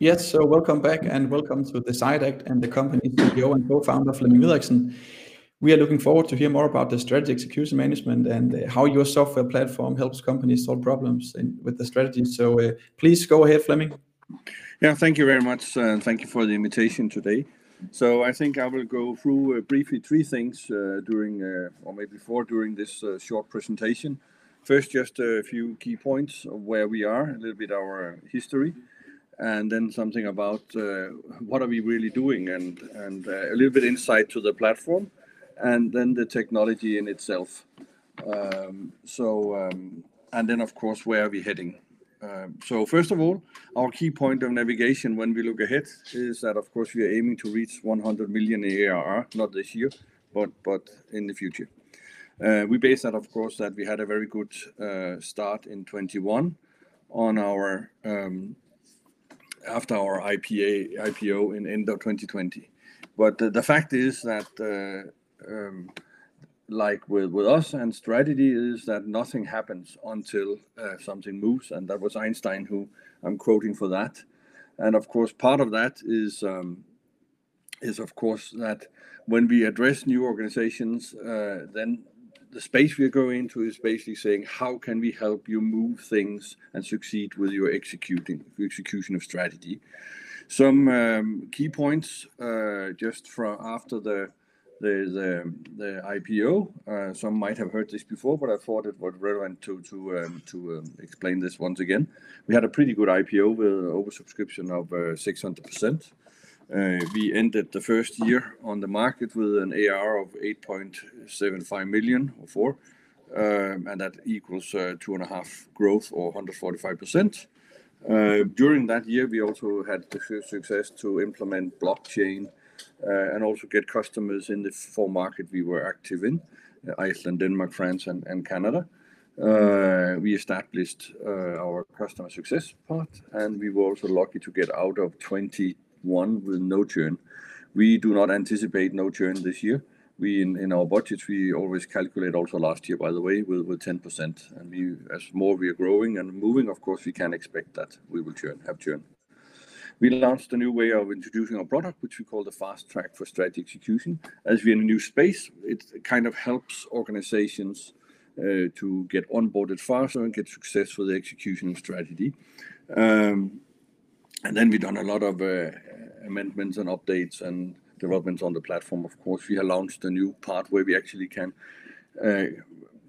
Yes, so welcome back and welcome to DecideAct and the company CEO and co-founder, Flemming Videriksen. We are looking forward to hear more about the strategy execution management and uh, how your software platform helps companies solve problems with the strategy. So uh, please go ahead, Flemming. Yeah, thank you very much, uh, and thank you for the invitation today. So I think I will go through briefly three things during, or maybe four during this short presentation. First, just a few key points of where we are, a little bit our history, and then something about uh, what are we really doing and and uh, a little bit insight to the platform, and then the technology in itself. Um, so, um, and then, of course, where are we heading? Um, so first of all, our key point of navigation when we look ahead is that, of course, we are aiming to reach 100 million ARR, not this year, but but in the future. Uh, we base that, of course, that we had a very good start in 2021 after our IPO in end of 2020. But the fact is that, uh, um, like with us and strategy, is that nothing happens until uh, something moves, and that was Einstein who I'm quoting for that. And of course, part of that is, um, is of course, that when we address new organizations, uh, then the space we are going into is basically saying, how can we help you move things and succeed with your executing execution of strategy? Some um, key points uh, just from after the the the IPO. Uh, some might have heard this before, but I thought it was relevant to to um, to um, explain this once again. We had a pretty good IPO with oversubscription of uh, 600%. Øh, we ended the first year on the market with an ARR of 8.75 million, um, and that equals uh, two and a half growth or 145%. Uh, during that year, we also had the success to implement blockchain uh, and also get customers in the four markets we were active in: Iceland, Denmark, France, and Canada. We established our customer success part, and we were also lucky to get out of 2021 with no churn. We do not anticipate no churn this year. We in our budgets, we always calculate also last year, by the way, with 10%. And as more we are growing and moving, of course, we can expect that we will churn, have churn. We launched a new way of introducing our product, which we call the Fast Track for Strategy Execution. As we are in a new space, it kind of helps organizations uh, to get onboarded faster and get success for the execution of strategy. Um, and then we've done a lot of uh, amendments and updates and developments on the platform. Of course, we have launched a new part where we actually can uh,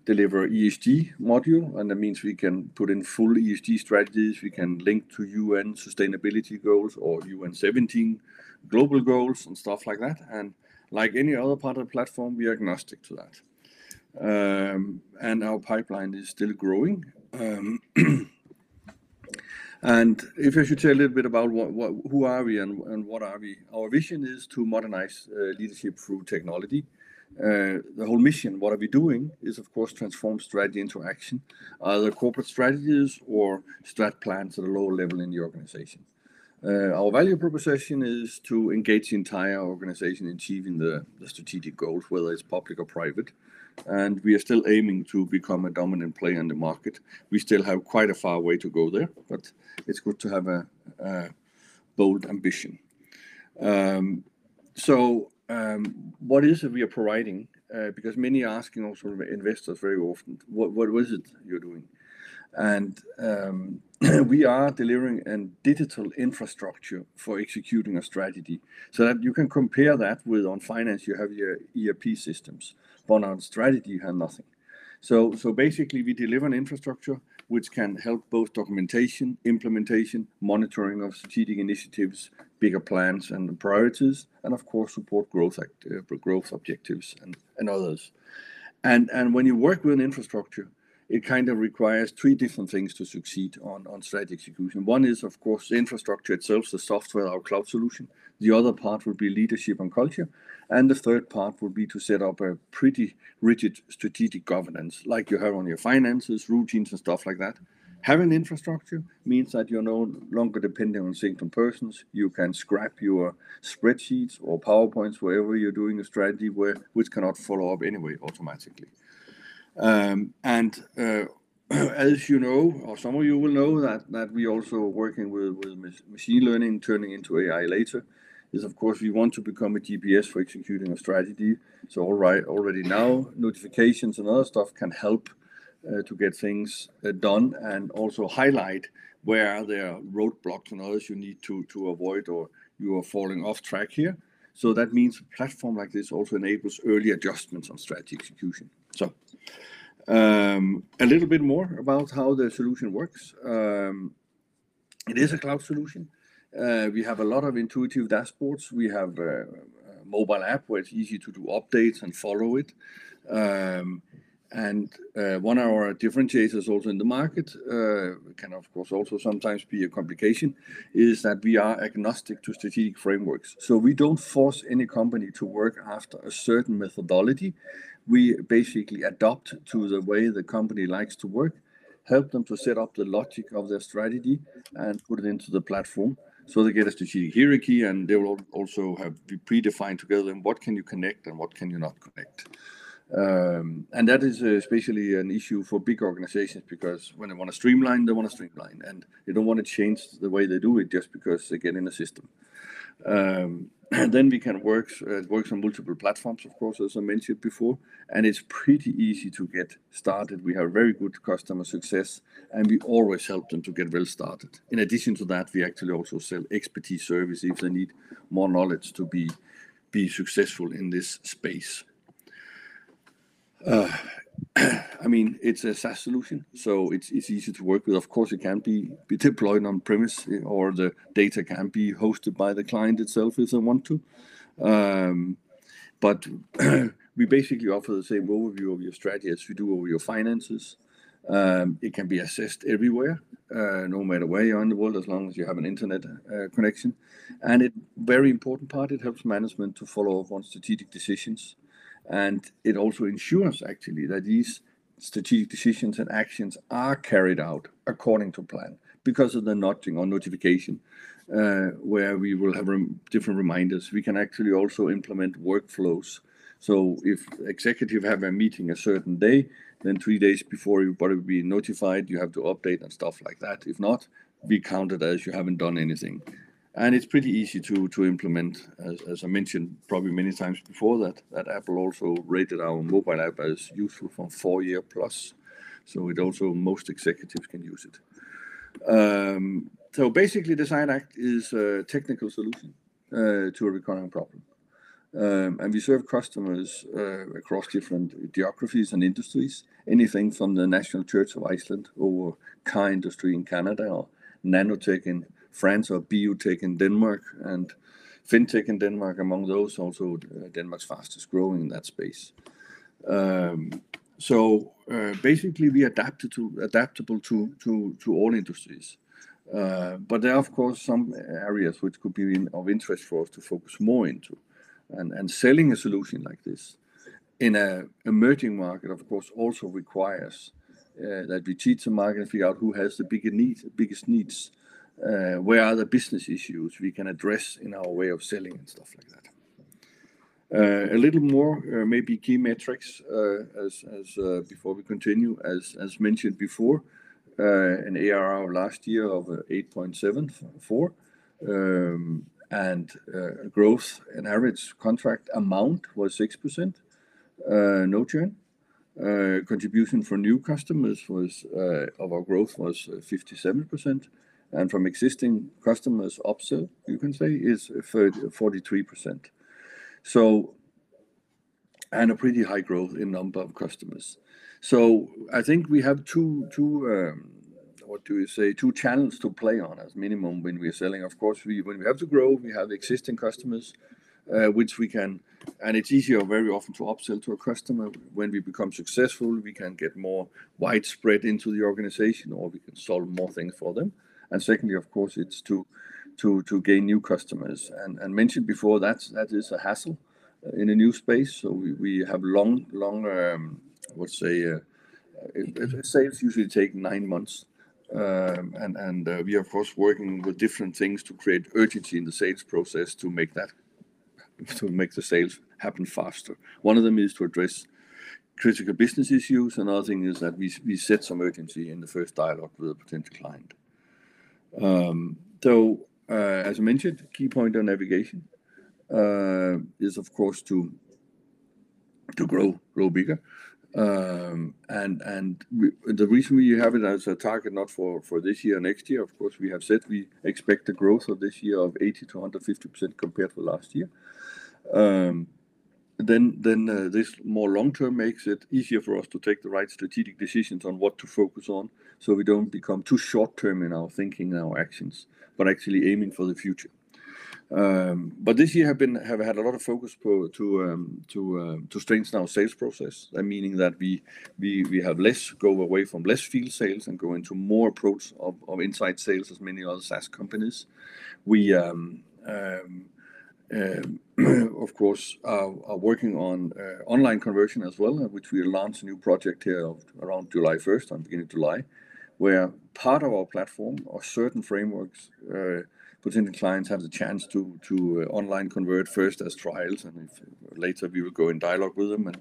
deliver ESG module, and that means we can put in full ESG strategies. We can link to UN sustainability goals or UN 17 global goals and stuff like that. And like any other part of the platform, we are agnostic to that. Um, and our pipeline is still growing. Um, And if I should say a little bit about what, who are we and what are we, our vision is to modernize uh, leadership through technology. Uh, the whole mission, what are we doing, is, of course, transform strategy into action, either corporate strategies or strat plans at a lower level in the organization. Uh, our value proposition is to engage the entire organization in achieving the strategic goals, whether it's public or private. And we are still aiming to become a dominant player in the market. We still have quite a far way to go there, but it's good to have a bold ambition. Um, so um, what is it we are providing? Uh, because many are asking also investors very often, what, what is it you're doing? And um, we are delivering a digital infrastructure for executing a strategy so that you can compare that with on finance, you have your ERP systems, but on strategy, have nothing. So so basically, we deliver an infrastructure which can help both documentation, implementation, monitoring of strategic initiatives, bigger plans and priorities, and of course, support growth uh, growth objectives and and others. And and when you work with an infrastructure, it kind of requires three different things to succeed on strategy execution. One is, of course, the infrastructure itself, the software, our cloud solution. The other part would be leadership and culture. And the third part would be to set up a pretty rigid strategic governance, like you have on your finances, routines, and stuff like that. Having infrastructure means that you're no longer depending on single persons. You can scrap your spreadsheets or PowerPoints wherever you're doing a strategy where, which cannot follow up anyway automatically. Um, and uh, as you know, or some of you will know that that we also working with machine learning turning into AI later, is of course we want to become a GPS for executing a strategy. So all right, already now, notifications and other stuff can help uh, to get things uh, done and also highlight where there are roadblocks and others you need to to avoid or you are falling off track here. So that means a platform like this also enables early adjustments on strategy execution. So um, a little bit more about how the solution works. Um, it is a cloud solution. Uh, we have a lot of intuitive dashboards. We have a mobile app where it's easy to do updates and follow it. Um, and uh, one of our differentiators also in the market, uh, can of course also sometimes be a complication, is that we are agnostic to strategic frameworks. So we don't force any company to work after a certain methodology. We basically adapt to the way the company likes to work, help them to set up the logic of their strategy, and put it into the platform. So they get a strategic hierarchy, and they will also have be predefined together And what can you connect and what can you not connect. Um, and that is especially an issue for big organizations because when they want to streamline, they want to streamline, and they don't want to change the way they do it just because they get in a system. Then we can work uh, on multiple platforms, of course, as I mentioned before, and it's pretty easy to get started. We have very good customer success, and we always help them to get well started. In addition to that, we actually also sell expertise service if they need more knowledge to be successful in this space. Uh, I mean, it's a SaaS solution, so it's it's easy to work with. Of course, it can be be deployed on premise eh, or the data can be hosted by the client itself if they want to. Um, but we basically offer the same overview of your strategy as we do over your finances. Um, it can be assessed everywhere, uh, no matter where you are in the world, as long as you have an internet uh, connection. And it very important part, it helps management to follow up on strategic decisions. And it also ensures actually that these strategic decisions and actions are carried out according to plan because of the nudging or notification, uh, where we will have different reminders. We can actually also implement workflows. So if executive have a meeting a certain day, then three days before you probably be notified, you have to update and stuff like that. If not, be counted as you haven't done anything. And it's pretty easy to to implement. As I mentioned probably many times before that that Apple also rated our mobile app as useful for four year plus. So it also, most executives can use it. Um, so basically, DecideAct is a technical solution to a recurring problem. Um, and we serve customers across different geographies and industries, anything from the National Church of Iceland over car industry in Canada or nanotech in France or biotech in Denmark and fintech in Denmark, among those also uh, Denmark's fastest growing in that space. Um, so uh, basically, we adapted to adaptable to to all industries. Uh, but there are, of course, some areas which could be of interest for us to focus more into. And and selling a solution like this in an emerging market, of course, also requires that we teach the market and figure out who has the bigger needs, biggest needs, Uh, where are the business issues we can address in our way of selling and stuff like that. Uh, a little more uh, maybe key metrics as, as before we continue. As as mentioned before, an ARR last year of 8.74 um, and growth and average contract amount was 6%. No churn. Contribution for new customers was of our growth was 57%, and from existing customers upsell, you can say, is 43%. So, and a pretty high growth in number of customers. So I think we have two what do you say? Two channels to play on as minimum when we are selling. Of course, we, when we have to grow, we have existing customers, uh, which we can, and it's easier very often to upsell to a customer. When we become successful, we can get more widespread into the organization, or we can solve more things for them. And secondly, of course, it's to to to gain new customers. And and mentioned before, that that is a hassle uh, in a new space. So we we have long, long let's say, sales usually take nine months. Um, and and uh, we are, of course, working with different things to create urgency in the sales process to make that to make the sales happen faster. One of them is to address critical business issues. Another thing is that we, we set some urgency in the first dialogue with a potential client. So, uh, as I mentioned, key point on navigation uh, is, of course, to to grow grow bigger. Um, And and the reason we have it as a target not for for this year next year, of course, we have said we expect the growth of this year of 80 to 150 percent compared to last year. Then then uh, this more long-term makes it easier for us to take the right strategic decisions on what to focus on so we don't become too short-term in our thinking and our actions, but actually aiming for the future. Um, but this year have been have had a lot of focus um, um, to strengthen our sales process, meaning that we have less go away from less field sales and go into more approach of inside sales as many other SaaS companies. We, Um, of course, are working on uh, online conversion as well, uh, which we launched a new project here around July 1st, on beginning of July, where part of our platform or certain frameworks, uh, potential clients have the chance to to online convert first as trials, and if later we will go in dialogue with them and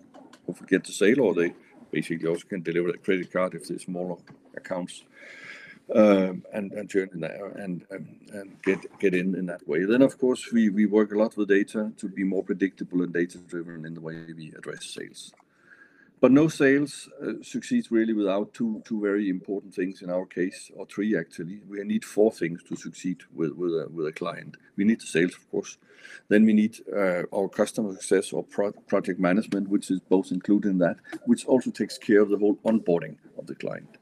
hopefully get the sale, or they basically also can deliver a credit card if they're smaller accounts, Um, and join in there and and get get in in that way. Then of course, we we work a lot with data to be more predictable and data-driven in the way we address sales. But no sales uh, succeeds really without two two very important things in our case, or three actually. We need four things to succeed with with a client. We need the sales, of course. Then we need uh, our customer success or project management, which is both included in that, which also takes care of the whole onboarding of the client.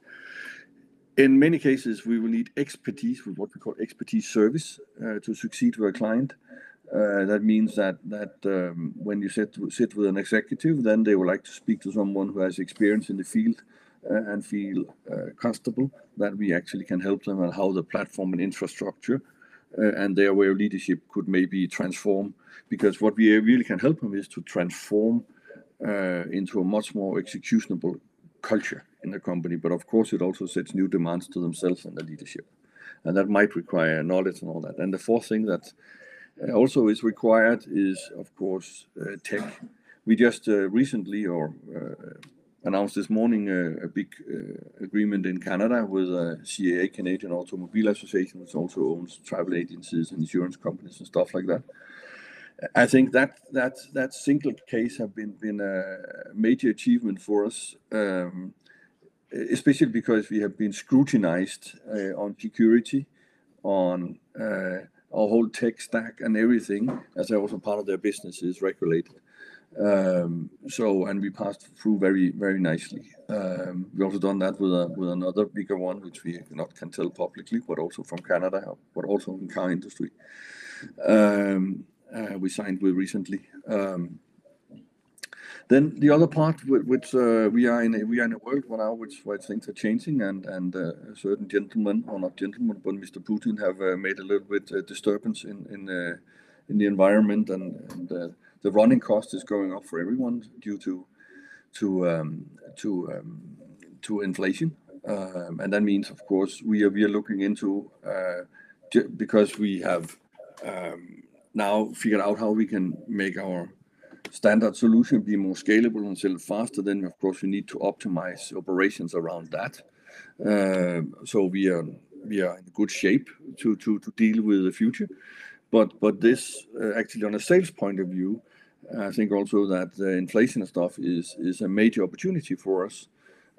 In many cases, we will need expertise with what we call expertise service uh, to succeed with a client. Uh, that means that that um, when you sit sit with an executive, then they would like to speak to someone who has experience in the field uh, and feel comfortable that we actually can help them on how the platform and infrastructure and their way of leadership could maybe transform. Because what we really can help them is to transform into a much more executable culture in the company. But of course, it also sets new demands to themselves and the leadership, and that might require knowledge and all that. And the fourth thing that uh, also is required is, of course, uh, tech. We just uh, recently or announced this morning a big agreement in Canada with CAA, Canadian Automobile Association, which also owns travel agencies and insurance companies and stuff like that. I think that that that single case have been been a major achievement for us, um, especially because we have been scrutinized uh, on security, on uh, our whole tech stack and everything, as I also part of their business is regulated. Um, so and we passed through very very nicely. Um, we also done that with another bigger one, which we not can tell publicly, but also from Canada, but also in car industry, um, Uh, we signed with recently. Um, then the other part which uh, we are in a we are in a world now which things are changing and uh, a certain gentlemen, or not gentlemen, but Mr. Putin have made a little bit disturbance in in the in the environment and the running cost is going up for everyone due to to um, to um, to inflation. Um, and that means, of course, we are looking into, because we have um, now figured out how we can make our standard solution be more scalable and sell faster, then of course, we need to optimize operations around that. Uh, so, we are we are in good shape to to, to deal with the future. But but this uh, actually on a sales point of view, I think also that the inflation stuff is is a major opportunity for us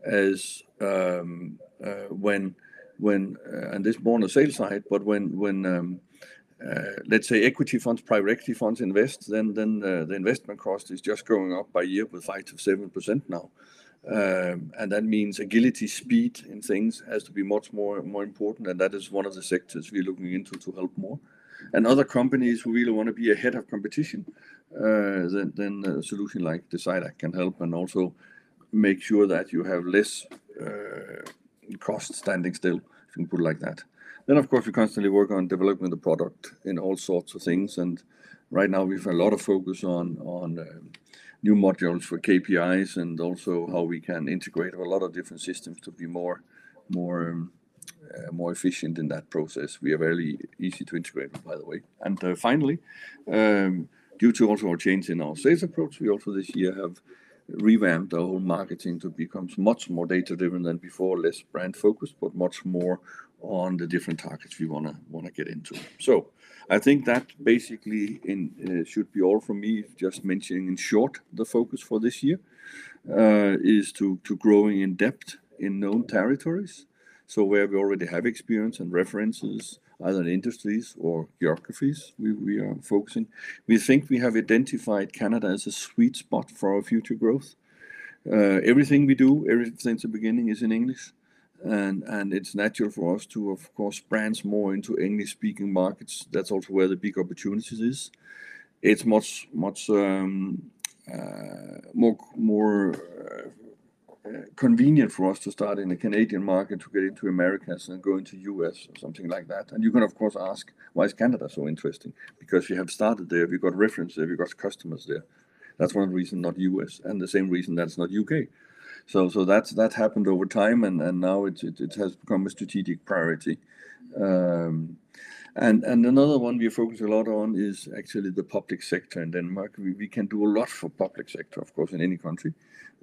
as um, uh, when, when and this more on the sales side, but when when, um, Uh, let's say equity funds, private equity funds invest, then then uh, the investment cost is just going up by year with 5%-7% now. Um and that means agility, speed in things has to be much more more important, and that is one of the sectors we're looking into to help more. And other companies who really want to be ahead of competition, uh, then a solution like DecideAct can help and also make sure that you have less cost standing still, if you can put it like that. Then, of course, we constantly work on developing the product in all sorts of things. And right now we've a lot of focus on on um, new modules for KPIs and also how we can integrate a lot of different systems to be more more um, uh, more efficient in that process. We are very easy to integrate, by the way. And uh, finally, um, due to also our change in our sales approach, we also this year have revamped our whole marketing to become much more data-driven than before, less brand-focused, but much more on the different targets we want to wanna get into. So I think that basically in uh, should be all from me. Just mentioning in short, the focus for this year uh, is to to growing in depth in known territories. So where we already have experience and references, either in industries or geographies, we are focusing. We think we have identified Canada as a sweet spot for our future growth. Uh, everything we do, ever since the beginning, is in English, and it's natural for us to, of course, branch more into English-speaking markets. That's also where the big opportunities is. It's much much um, uh, more more uh, convenient for us to start in the Canadian market to get into Americas and go into U.S. or something like that. And you can, of course, ask, why is Canada so interesting? Because we have started there, we've got reference there, we've got customers there. That's one reason, not U.S., and the same reason that's not U.K. So so that's that happened over time, and and now it it, it has become a strategic priority. Um, and and another one we focus a lot on is actually the public sector in Denmark. We we can do a lot for public sector, of course, in any country,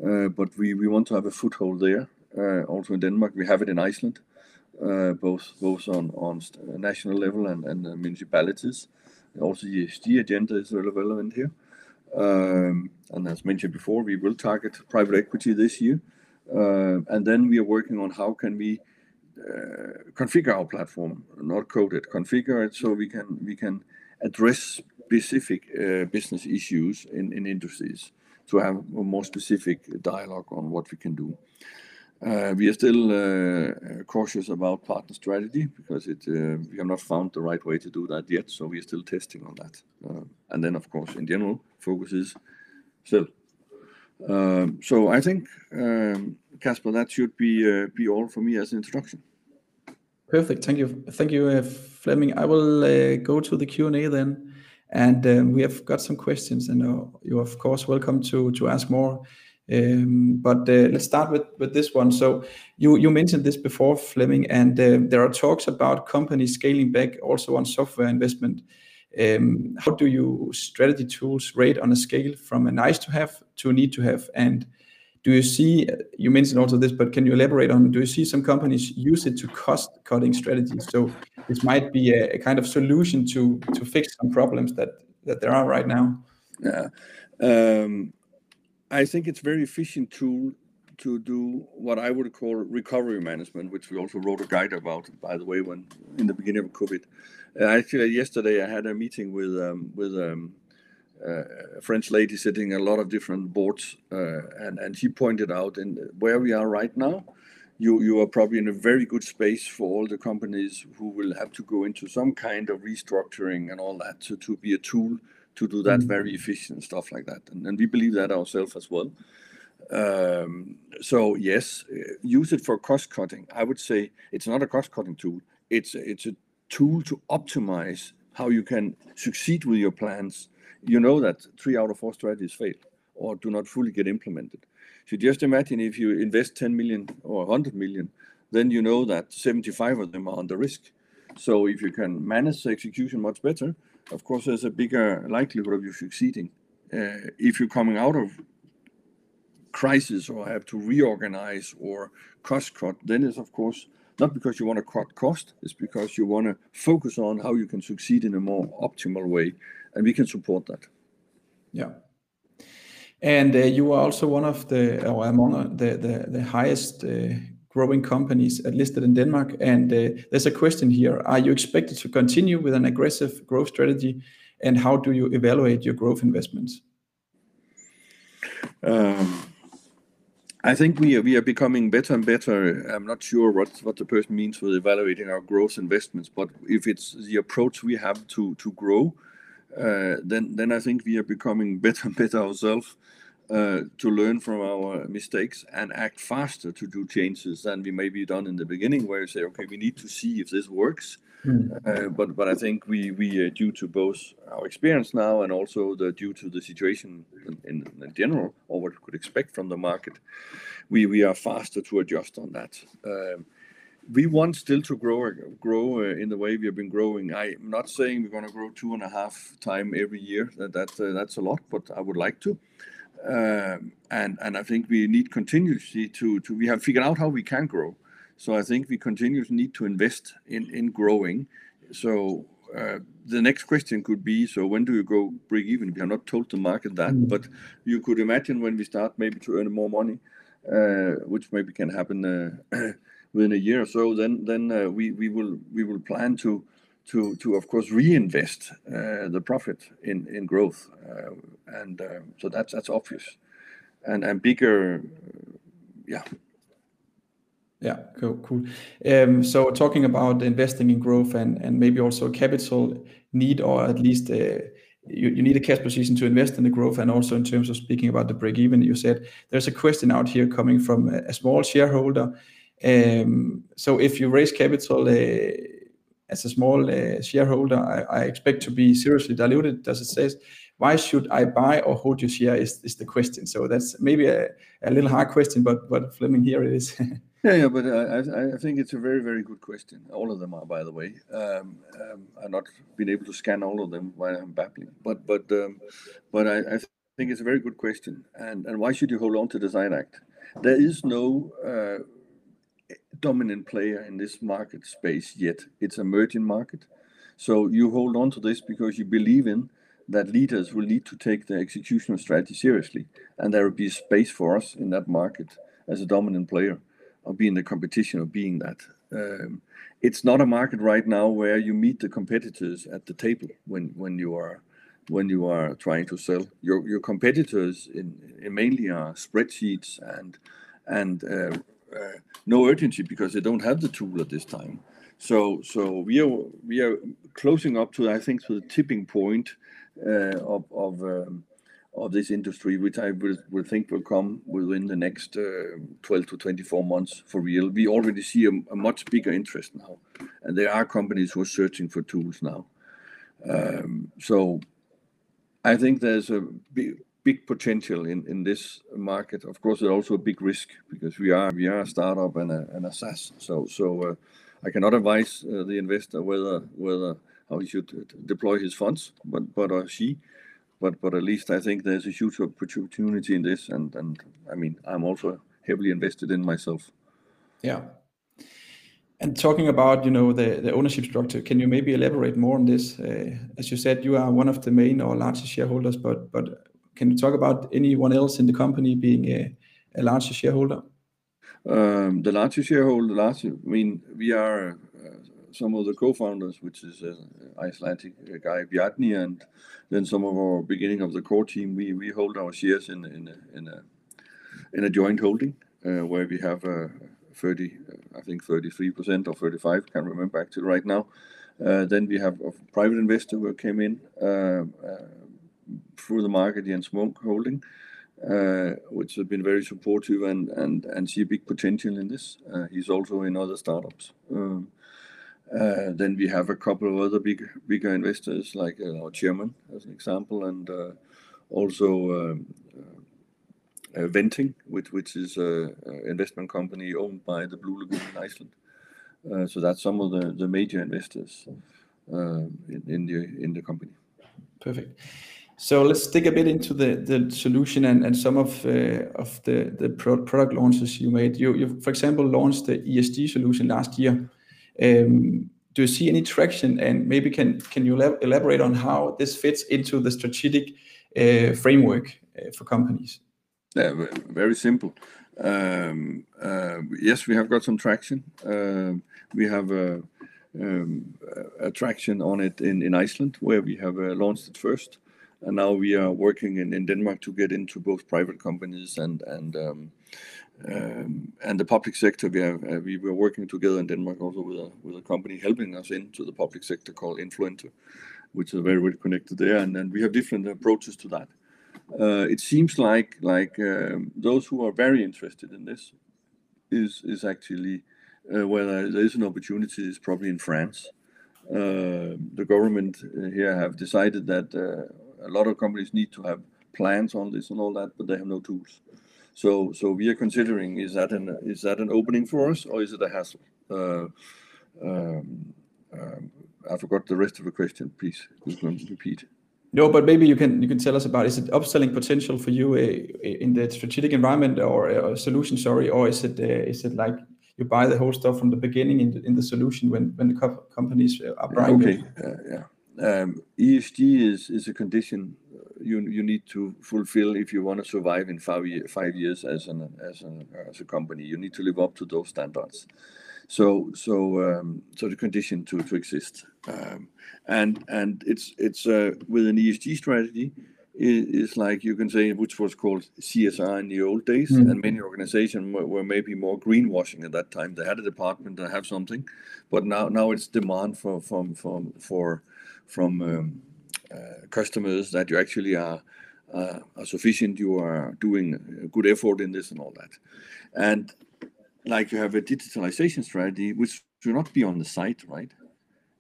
uh, but we we want to have a foothold there. Uh, also in Denmark, we have it in Iceland, uh, both both on on national level and and municipalities. Also, the agenda is relevant here. Um, and as mentioned before, we will target private equity this year. Uh, and then we are working on how can we uh, configure our platform, not code it, configure it so we can we can address specific uh, business issues in industries to have a more specific dialogue on what we can do. Uh, we are still uh, cautious about partner strategy because uh, we have not found the right way to do that yet, so we are still testing on that. And then, of course, in general, focus is still. Um, so I think, um, Casper, that should be be all for me as an introduction. Perfect. Thank you. Thank you, Flemming. I will go to the Q&A then, and um, we have got some questions, and you're of course welcome to ask more. Um, but uh, let's start with with this one. So you mentioned this before, Flemming, and uh, there are talks about companies scaling back also on software investment. Um, how do your strategy tools rate on a scale from a nice to have to a need to have? And do you see... You mentioned also this, but can you elaborate on, do you see some companies use it to cost-cutting strategies? So this might be a kind of solution to to fix some problems that that there are right now. Yeah. Um, I think it's very efficient tool to do what I would call recovery management, which we also wrote a guide about, by the way, when in the beginning of COVID. Uh, actually, yesterday, I had a meeting with um, with um, uh, a French lady sitting a lot of different boards, uh, and and she pointed out in where we are right now, you you are probably in a very good space for all the companies who will have to go into some kind of restructuring and all that, to be a tool to do that mm. very efficient, stuff like that. And we believe that ourselves as well. Um, so yes, uh, use it for cost cutting. I would say it's not a cost-cutting tool. It's It's a tool to optimize how you can succeed with your plans. You know that three out of four strategies fail or do not fully get implemented. So just imagine if you invest 10 million or 100 million, then you know that 75 of them are under risk. So if you can manage the execution much better, of course, there's a bigger likelihood of you succeeding. Uh, if you're coming out of crisis or have to reorganize or cost cut, then it's of course not because you want to cut cost, it's because you want to focus on how you can succeed in a more optimal way, and we can support that. Yeah. And uh, you are also one of the, or among uh, the the highest growing companies listed in Denmark. And uh, there's a question here: Are you expected to continue with an aggressive growth strategy, and how do you evaluate your growth investments? Um, I think we we are becoming better and better. I'm not sure what what the person means with evaluating our growth investments, but if it's the approach we have to to grow, uh, then I think we are becoming better and better ourselves Uh, to learn from our mistakes and act faster to do changes than we maybe done in the beginning, where you say, "Okay, we need to see if this works. Hmm. Uh, but but I think we, we uh, due to both our experience now and also the due to the situation in general, or what we could expect from the market, we we are faster to adjust on that. Um, we want still to grow grow in the way we have been growing. I'm not saying we're gonna grow 2.5 times every year. That, that That's a lot, but I would like to. I think we need continuously to. to We have figured out how we can grow, so I think we continuously need to invest in in growing. So uh, the next question could be, so when do you go break even? We have not told the market that. Mm. You could imagine when we start maybe to earn more money, which maybe can happen within a year or so, then then we we will we will plan to of course reinvest uh, the profit in growth. Uh, and uh, so that's obvious. And bigger, yeah. Yeah. Cool. Um, so, talking about investing in growth and maybe also capital need or at least you need a cash position to invest in the growth and also in terms of speaking about the break even, you said there's a question out here coming from a small shareholder. Um, so, if you raise capital as a small uh, shareholder, I expect to be seriously diluted, as it says. Why should I buy or hold your share is the question. So that's maybe a little hard question, but Flemming, here it is. Yeah, but uh, I think it's a very, very good question. All of them are, by the way. Um, um, I've not been able to scan all of them while I'm babbling. But but um but I I think it's a very good question. And and why should you hold on to DecideAct? There is no uh, dominant player in this market space yet. It's emerging market. So you hold on to this because you believe in that leaders will need to take the execution of strategy seriously, and there will be space for us in that market as a dominant player or being the competition of being that. Um, it's not a market right now where you meet the competitors at the table when when you are when you are trying to sell. Your competitors in mainly are spreadsheets and and uh, Uh, no urgency because they don't have the tool at this time. So so we are we are closing up to, I think, to the tipping point uh, of um, of this industry, which I will think will come within the next uh, 12 to 24 months for real. We already see a much bigger interest now, and there are companies who are searching for tools now. Um, so I think there's a big potential in in this market. Of course, there's also a big risk because we are we are a startup and a and a SaaS. So so uh, I cannot advise uh, the investor whether whether how he should uh, deploy his funds, but but or she. But but at least I think there's a huge opportunity in this and and I mean, I'm also heavily invested in myself. Yeah. And talking about, you know, the ownership structure, can you maybe elaborate more on this? As you said, you are one of the main or largest shareholders, but but can you talk about anyone else in the company being a larger um, shareholder? The larger shareholder, larger, I mean, we are uh, some of the co-founders, which is uh, Icelandic guy, Bjarni, and then some of our beginning of the core team. We hold our shares in in a joint holding, uh, where we have 30, I think 33% or 35, can't remember actually right now. Then we have a private investor who came in um, through the market, Jens Munk Holding, uh, which have been very supportive and see a big potential in this. Uh, he's also in other startups. Um, uh, then we have a couple of other big bigger investors like our chairman as an example, and also um, Venting, which is an investment company owned by the Blue Lagoon in Iceland. So that's some of the major investors in the company. Perfect. So let's dig a bit into the the solution and and some of uh, of the the product launches you made. You, you, for example, launched the ESG solution last year. Um, do you see any traction? And maybe can can you elaborate on how this fits into the strategic uh, framework uh, for companies? Yeah. Very simple. Um, yes, we have got some traction. Um, we have a traction on it in Iceland, where we have launched it first. Now we are working in in Denmark to get into both private companies and and um, um, and the public sector. Uh, we were working together in Denmark also with a with a company helping us into the public sector called Influenter, which is very well connected there. And we have different approaches to that. Uh, it seems like like um, those who are very interested in this is is actually uh, where there is an opportunity is probably in France. The government here have decided that a lot of companies need to have plans on this and all that, but they have no tools. So so we are considering, is that an is that an opening for us or is it a hassle? Uh, um, um, I forgot the rest of the question. Please repeat. No, but maybe you can you can tell us about, is it upselling potential for you eh, eh, in the strategic environment or a solution, sorry, or eh, is it like you buy the whole stuff from the beginning in the solution when when the companies are buying it? Okay. Um, yeah. ESG is is a condition uh, you you need to fulfill if you want to survive in five five years as an as a as a company. You need to live up to those standards. So so um, so the condition to to exist. Um, and and it's it's uh, with an ESG strategy, it's like you can say, which was called CSR in the old days, mm-hmm. and many organizations were maybe more greenwashing at that time. They had a department that have something, but now now it's demand for from Um, uh, customers that you actually are sufficient, you are doing a good effort in this and all that. And like you have a digitalization strategy, which should not be on the site, right?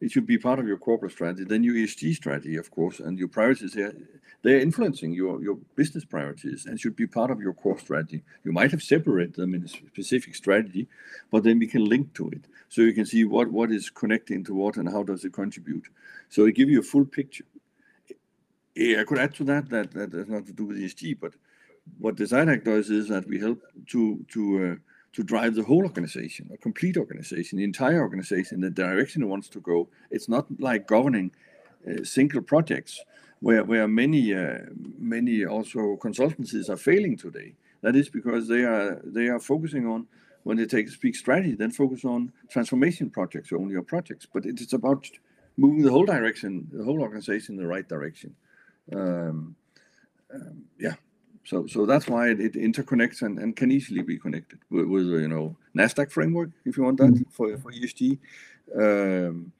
It should be part of your corporate strategy. Then your ESG strategy, of course, and your priorities here, they're influencing your your business priorities and should be part of your core strategy. You might have separated them in a specific strategy, but then we can link to it. So you can see what, what is connecting to what and how does it contribute. So it gives you a full picture. I could add to that that that has nothing to do with ESG, but what DecideAct does is that we help to to uh, drive the whole organization, a complete organization, the entire organization, the direction it wants to go. It's not like governing uh, single projects where where many uh, many also consultancies are failing today. That is because they are they are focusing on, when they take big strategy, then focus on transformation projects, or only your projects. But it's about moving the whole direction, the whole organization in the right direction. Um, um, yeah. So so that's why it interconnects and and can easily be connected with with you know Nasdaq framework, if you want that, mm-hmm. for for ESG. Um,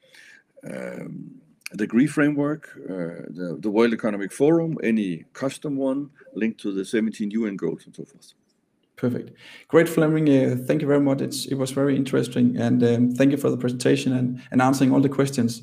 um, the GRI framework, uh, the the World Economic Forum, any custom one linked to the 17 UN goals and so forth. Perfect. Great, Flemming. Uh, thank you very much. It's, It was very interesting. And um, thank you for the presentation and, and answering all the questions.